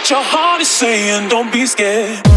what your heart is saying. Don't be scared.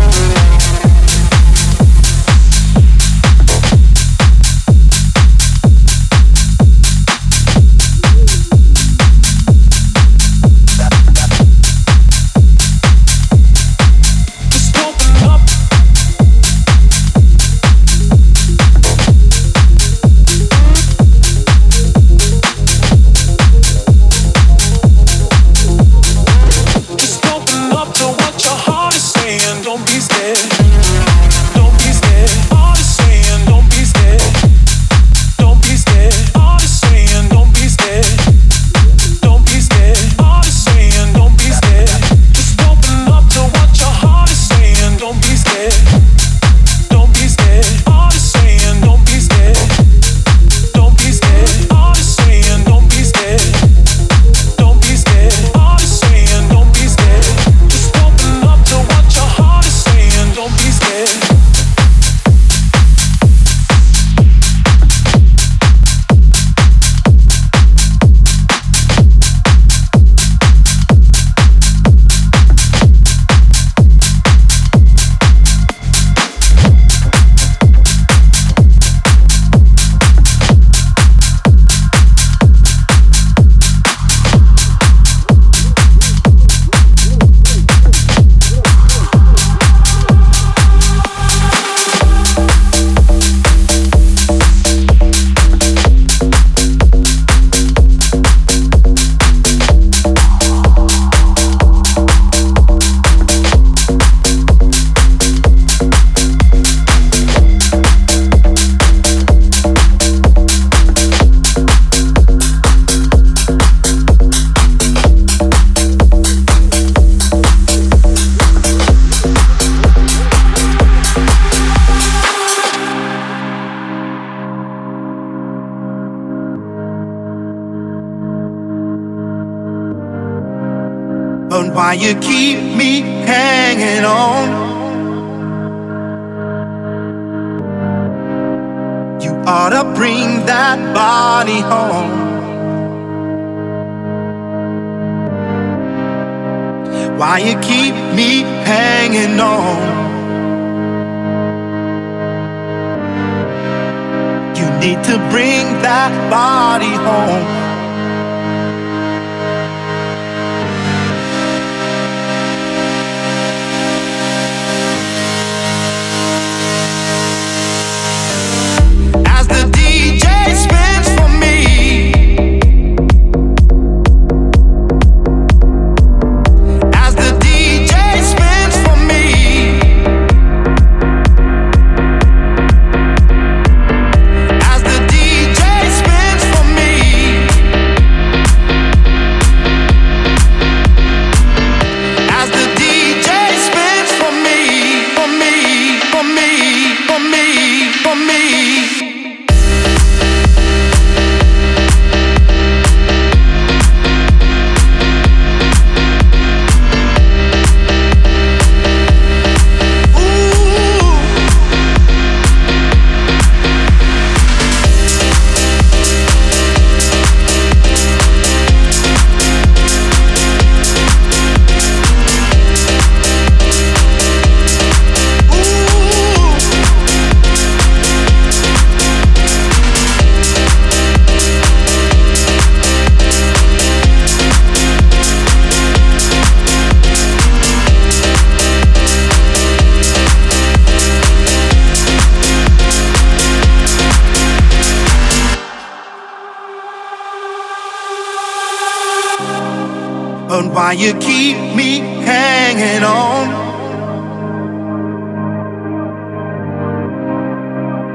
Why you keep me hanging on.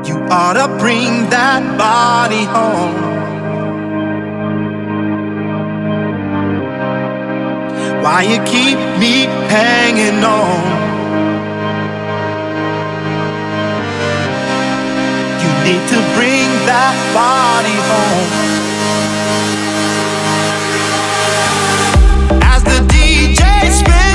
You ought to bring that body home. Why you keep me hanging on? You need to bring that body home. Till the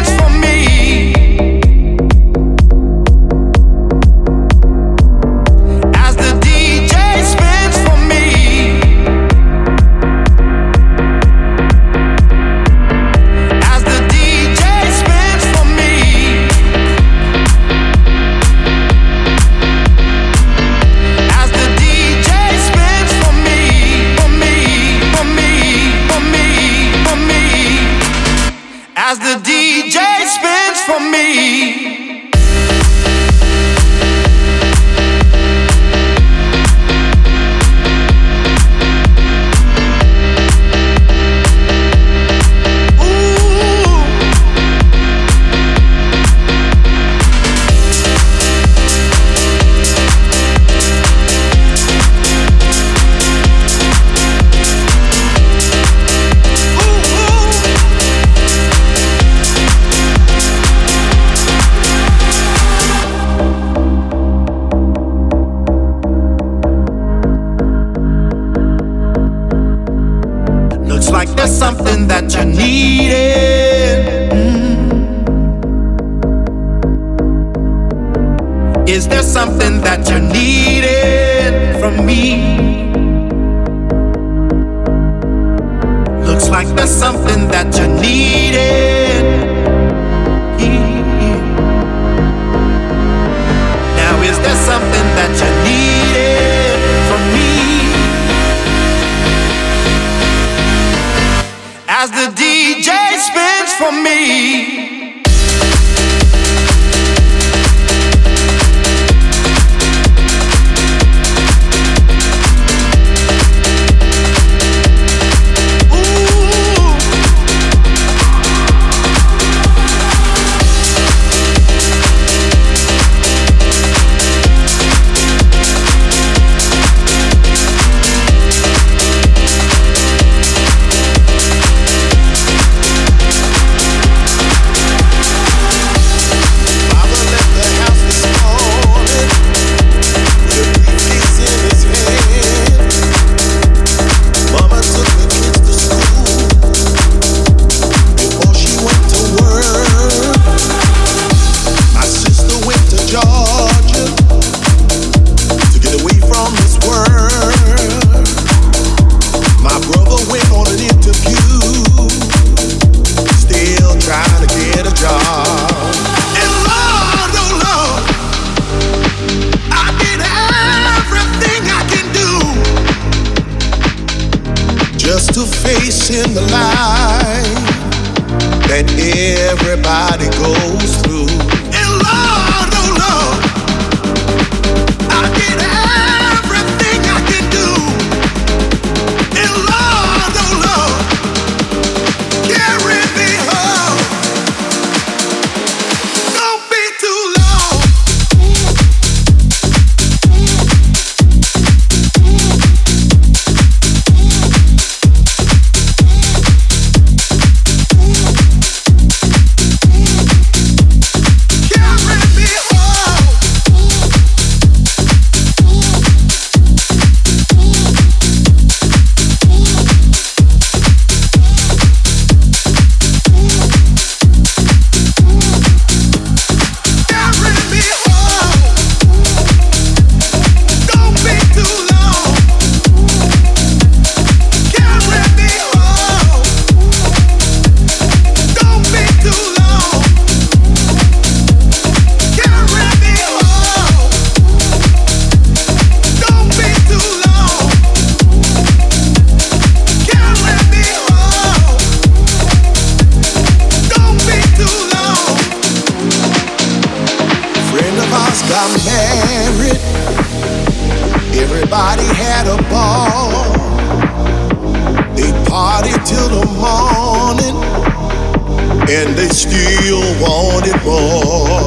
and they still wanted more.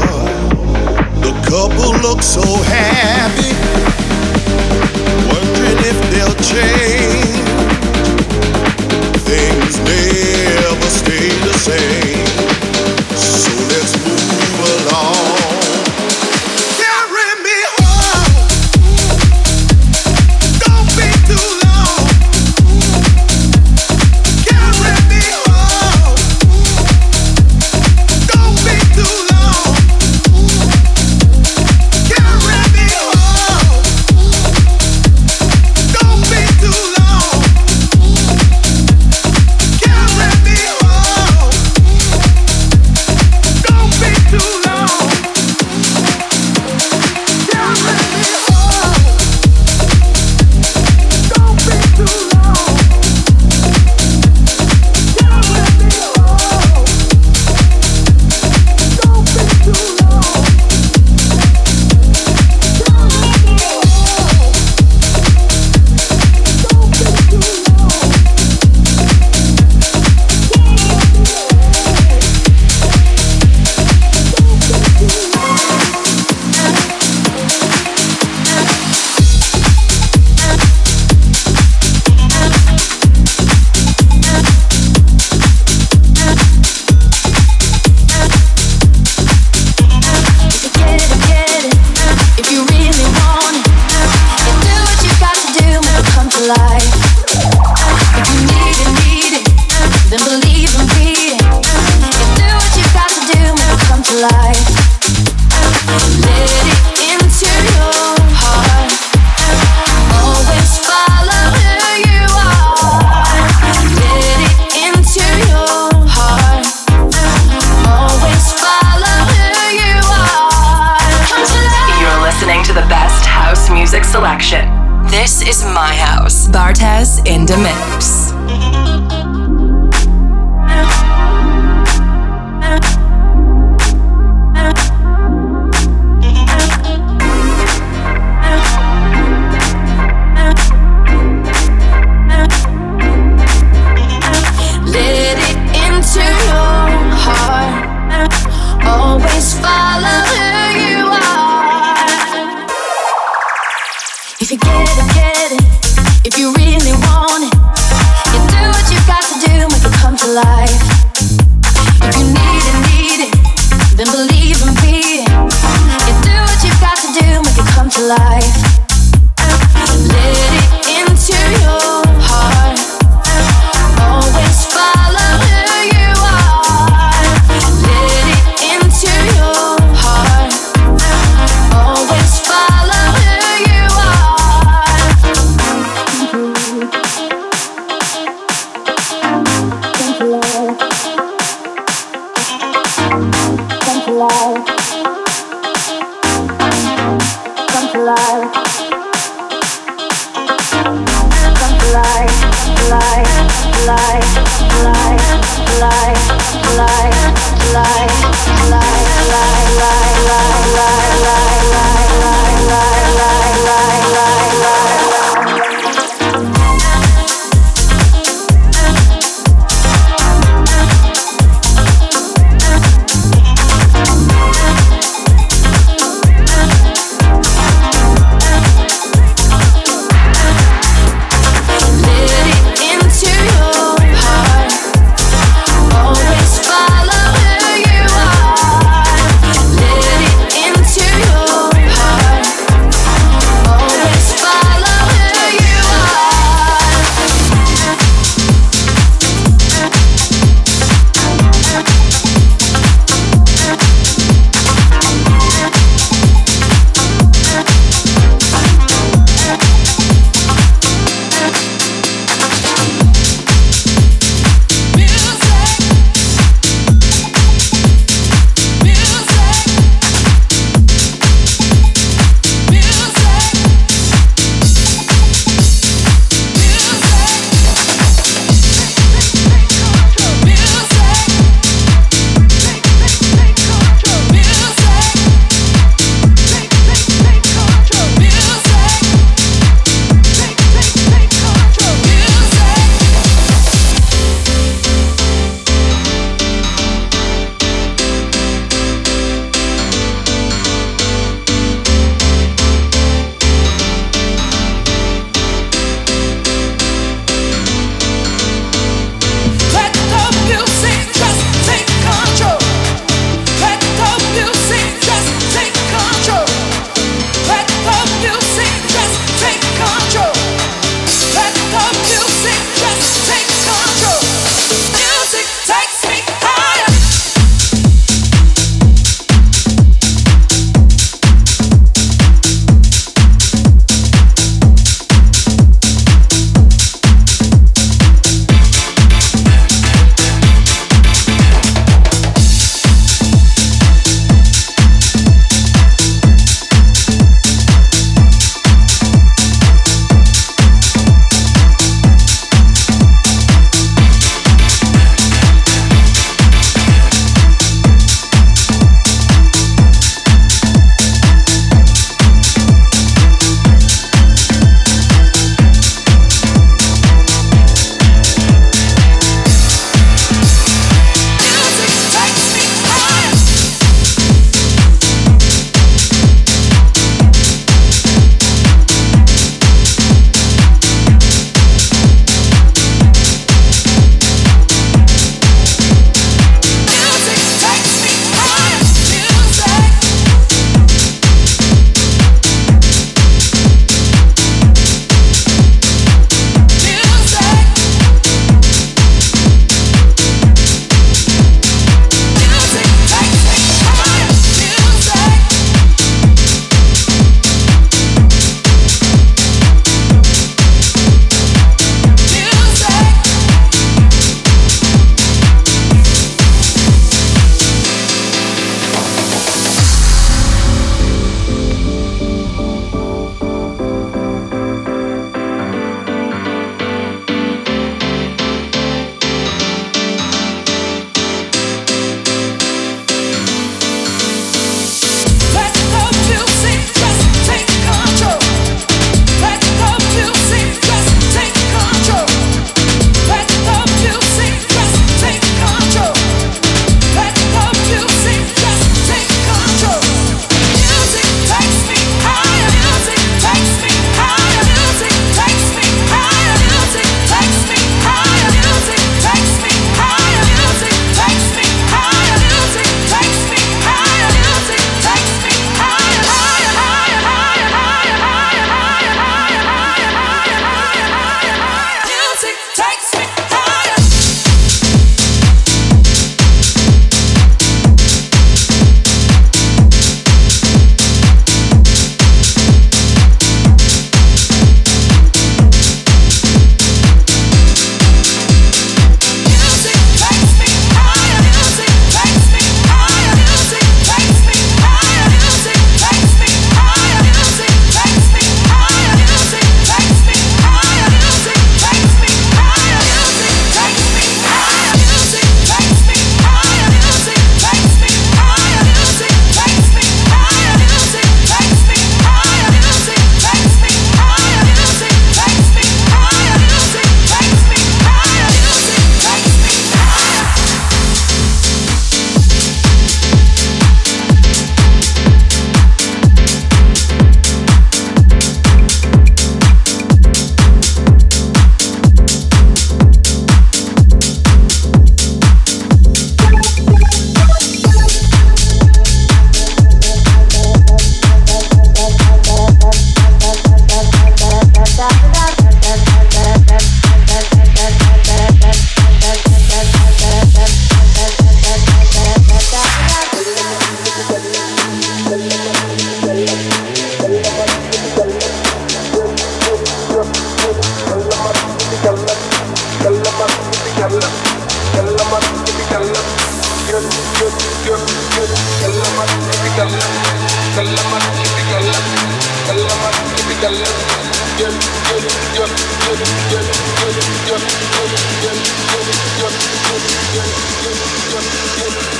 The couple looks so happy, wondering if they'll change. Things never stay the same,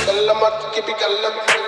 كلمت كيف كلمت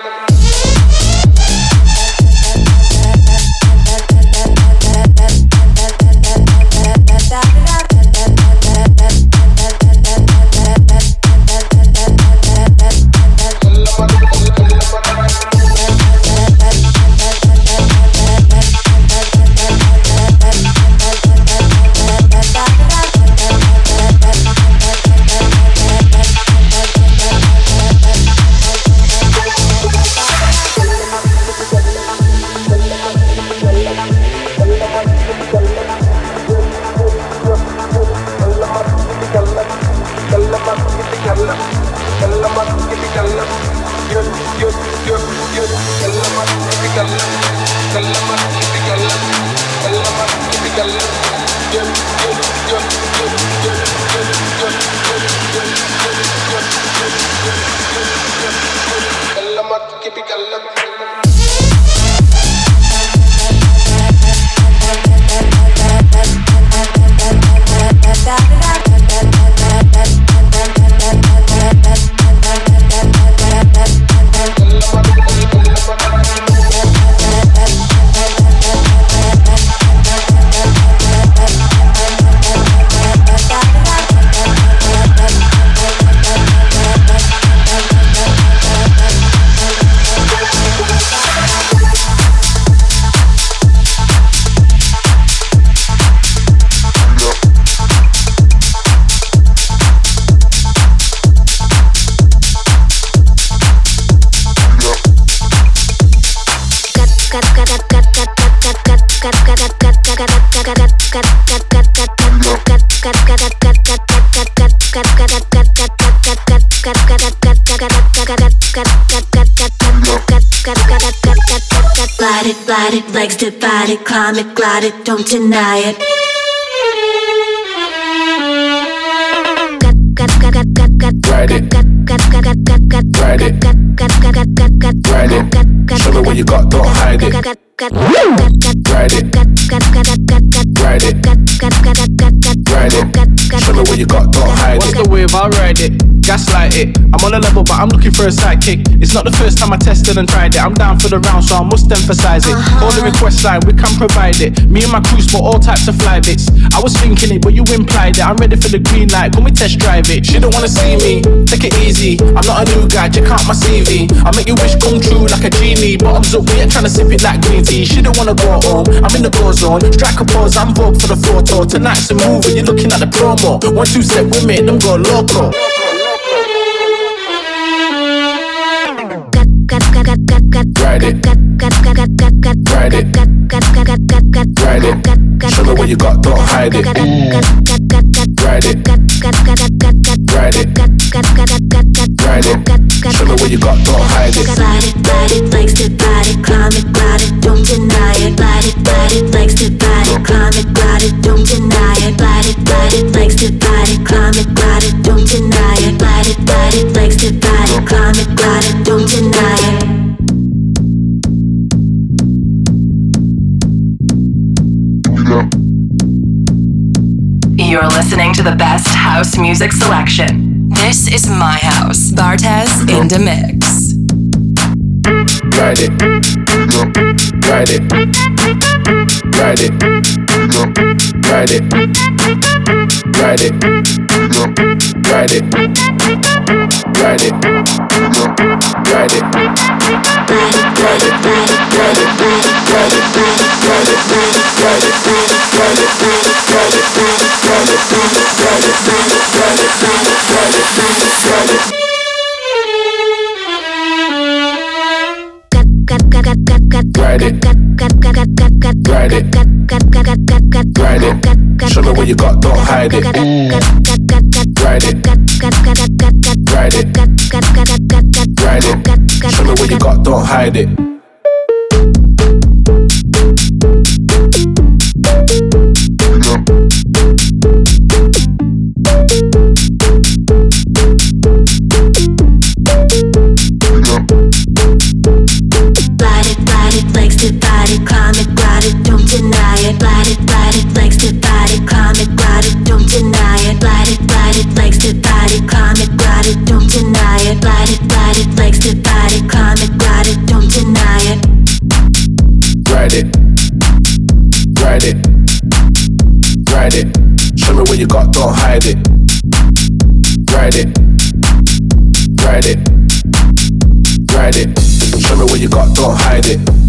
legs divided, climb it, glide it, don't deny it. Ride it. Ride it. Ride it. Show me what you got, don't hide it. Ride it. Ride it. Ride it. Show me what you got, don't hide it. What's the wave? I'll ride it gaslight it. I'm on a level, but I'm looking for a sidekick. It's not the first time I tested and tried it. I'm down for the round, so I must emphasize it. Uh-huh. Call the request line, we can provide it. Me and my crew spot all types of fly bits. I was thinking it, but you implied it. I'm ready for the green light, can we test drive it? She don't wanna see me, take it easy. I'm not a new guy, check out my CV. I make your wish come true like a genie. Bottoms up, we ain't trying to sip it like green tea. She don't wanna go home, I'm in the go zone. Strike a pose, I'm vogue for the photo. Tonight's a movie, you're looking at the promo. Two step with me, them go local. Ride it. Ride it. Ride it. Show me what you got, don't hide it. Ride it. Ride it. Ride it. Show me what you got, don't hide it. Slide it, ride it, legs to body, climb it, glide it, don't deny it. Glide it, ride it, legs to body, climb it, glide it, don't deny it. Glide it, ride it, legs to body, climb it, glide it, don't deny it. Glide it, ride it, legs to body, climb it, glide it, don't deny it. You're listening to the best house music selection. This is my house. Bartes in the mix. Ride it. Ride it. Ride it. Ride it. Ride it. Ride it. Ride it. Ride it. Ride it. Show me what you got, don't hide it. Ride it. Ride it. Ride it. Show me what you got, don't hide it. legs to body, climb it, ride it, don't deny it. Ride it, ride it, legs to body, climb it, ride it, don't deny it. Ride it, ride it, ride it. Show me what you got, don't hide it. Ride it, ride it, ride it. Show me what you got, don't hide it.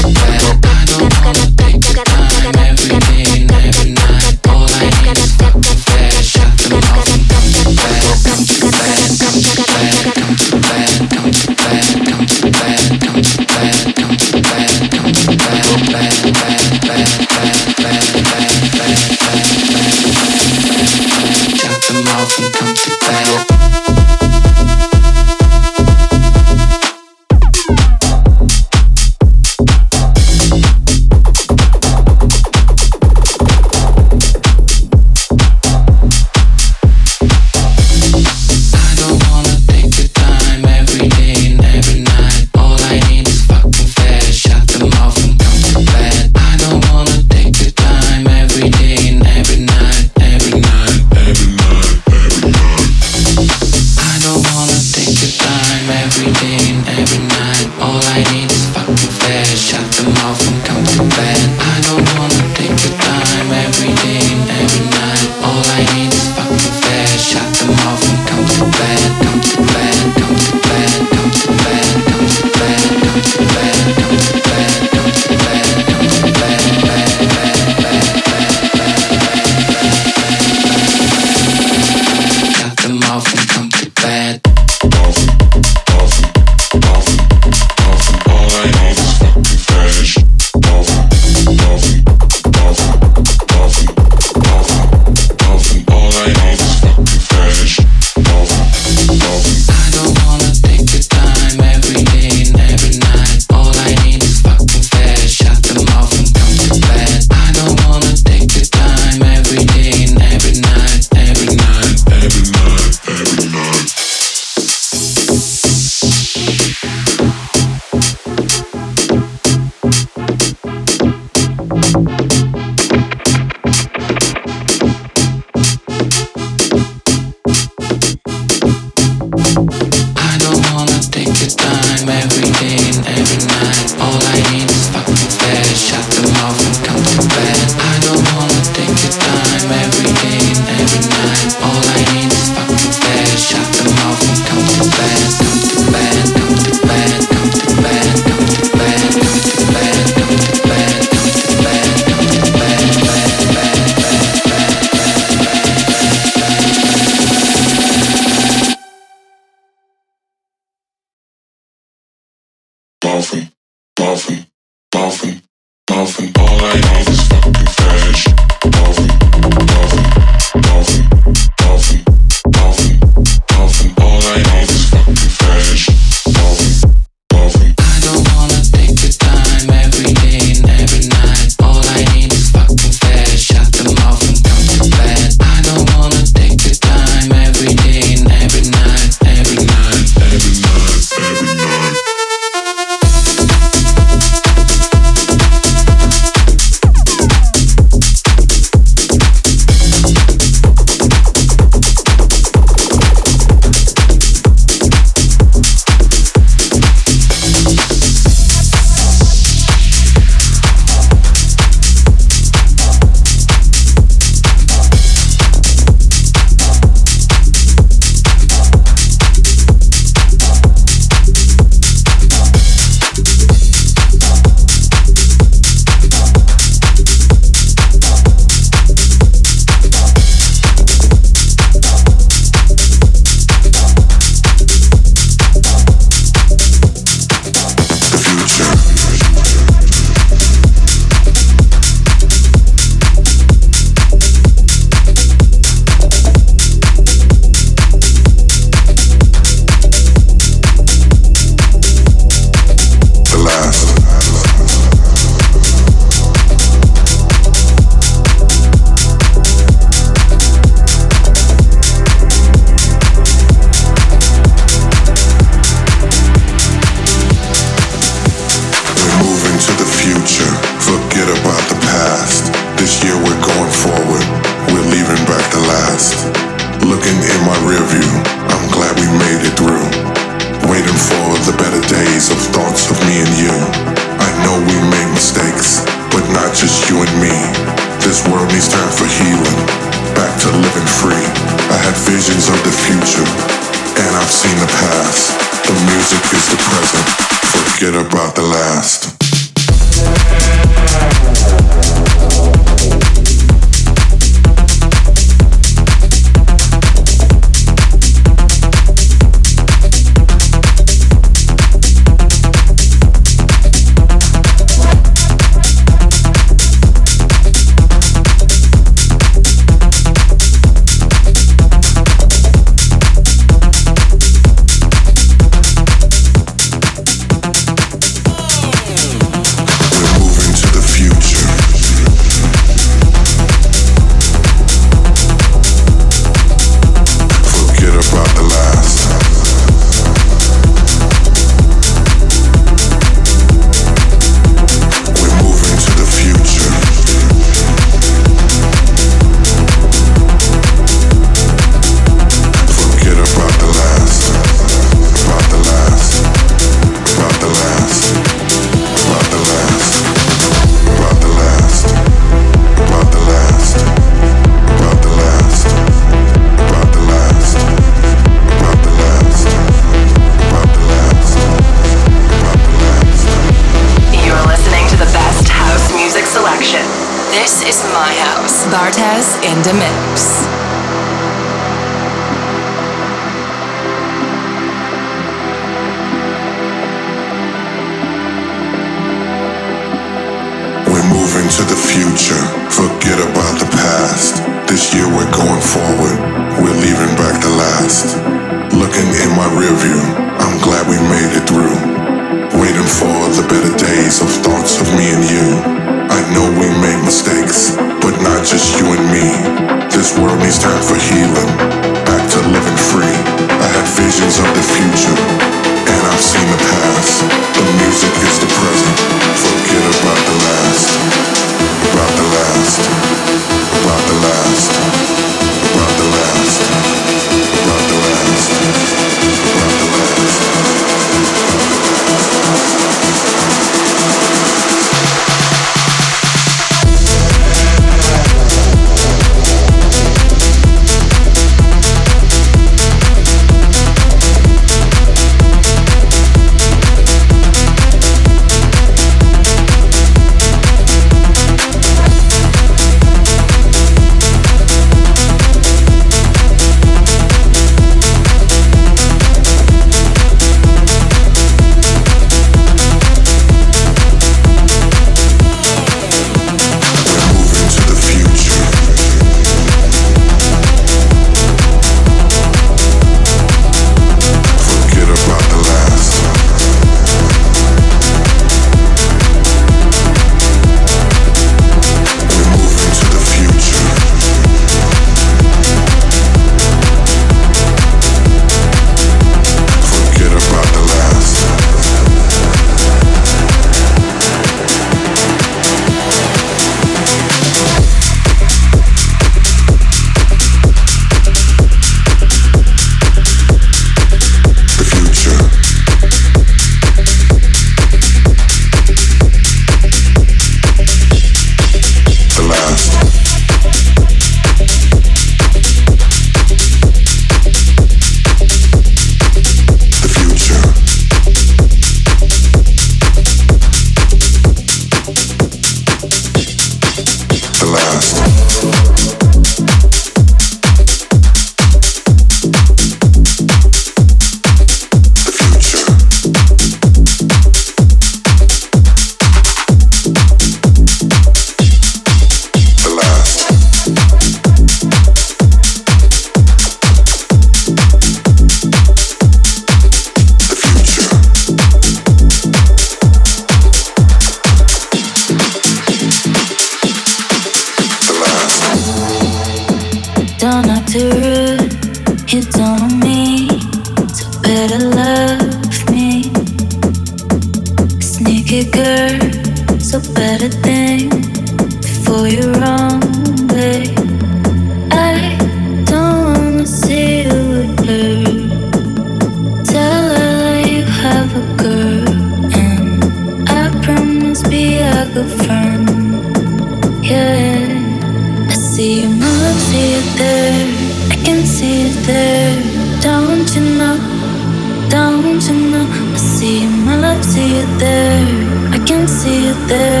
There.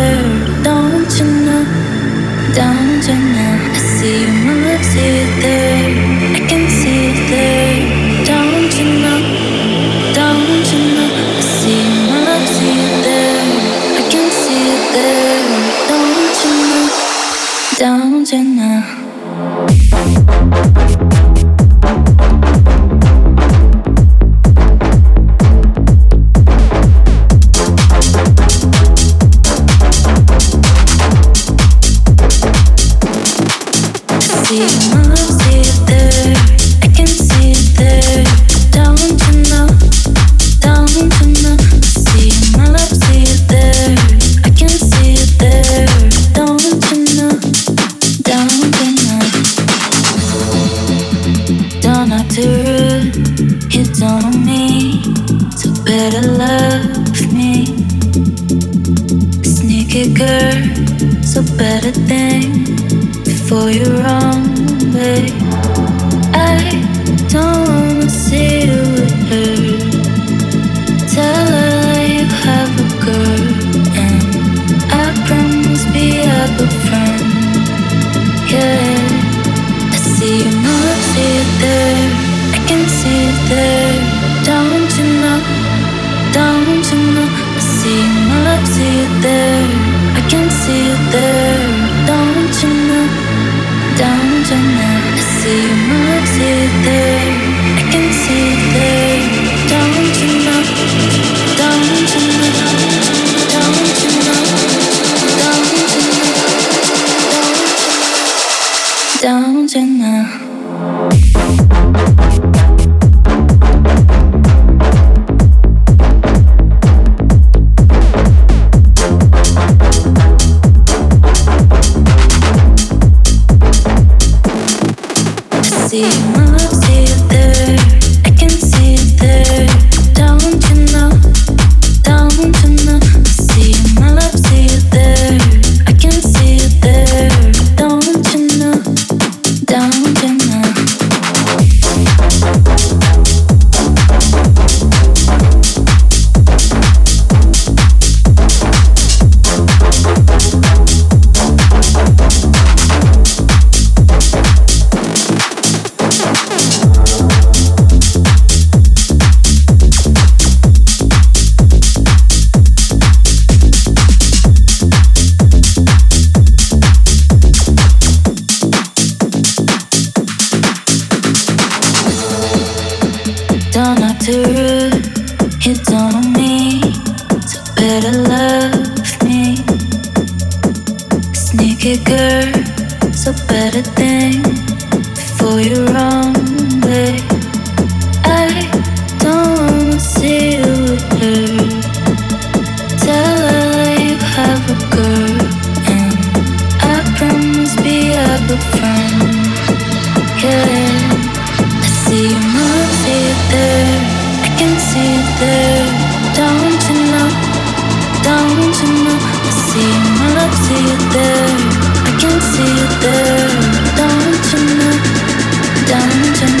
점점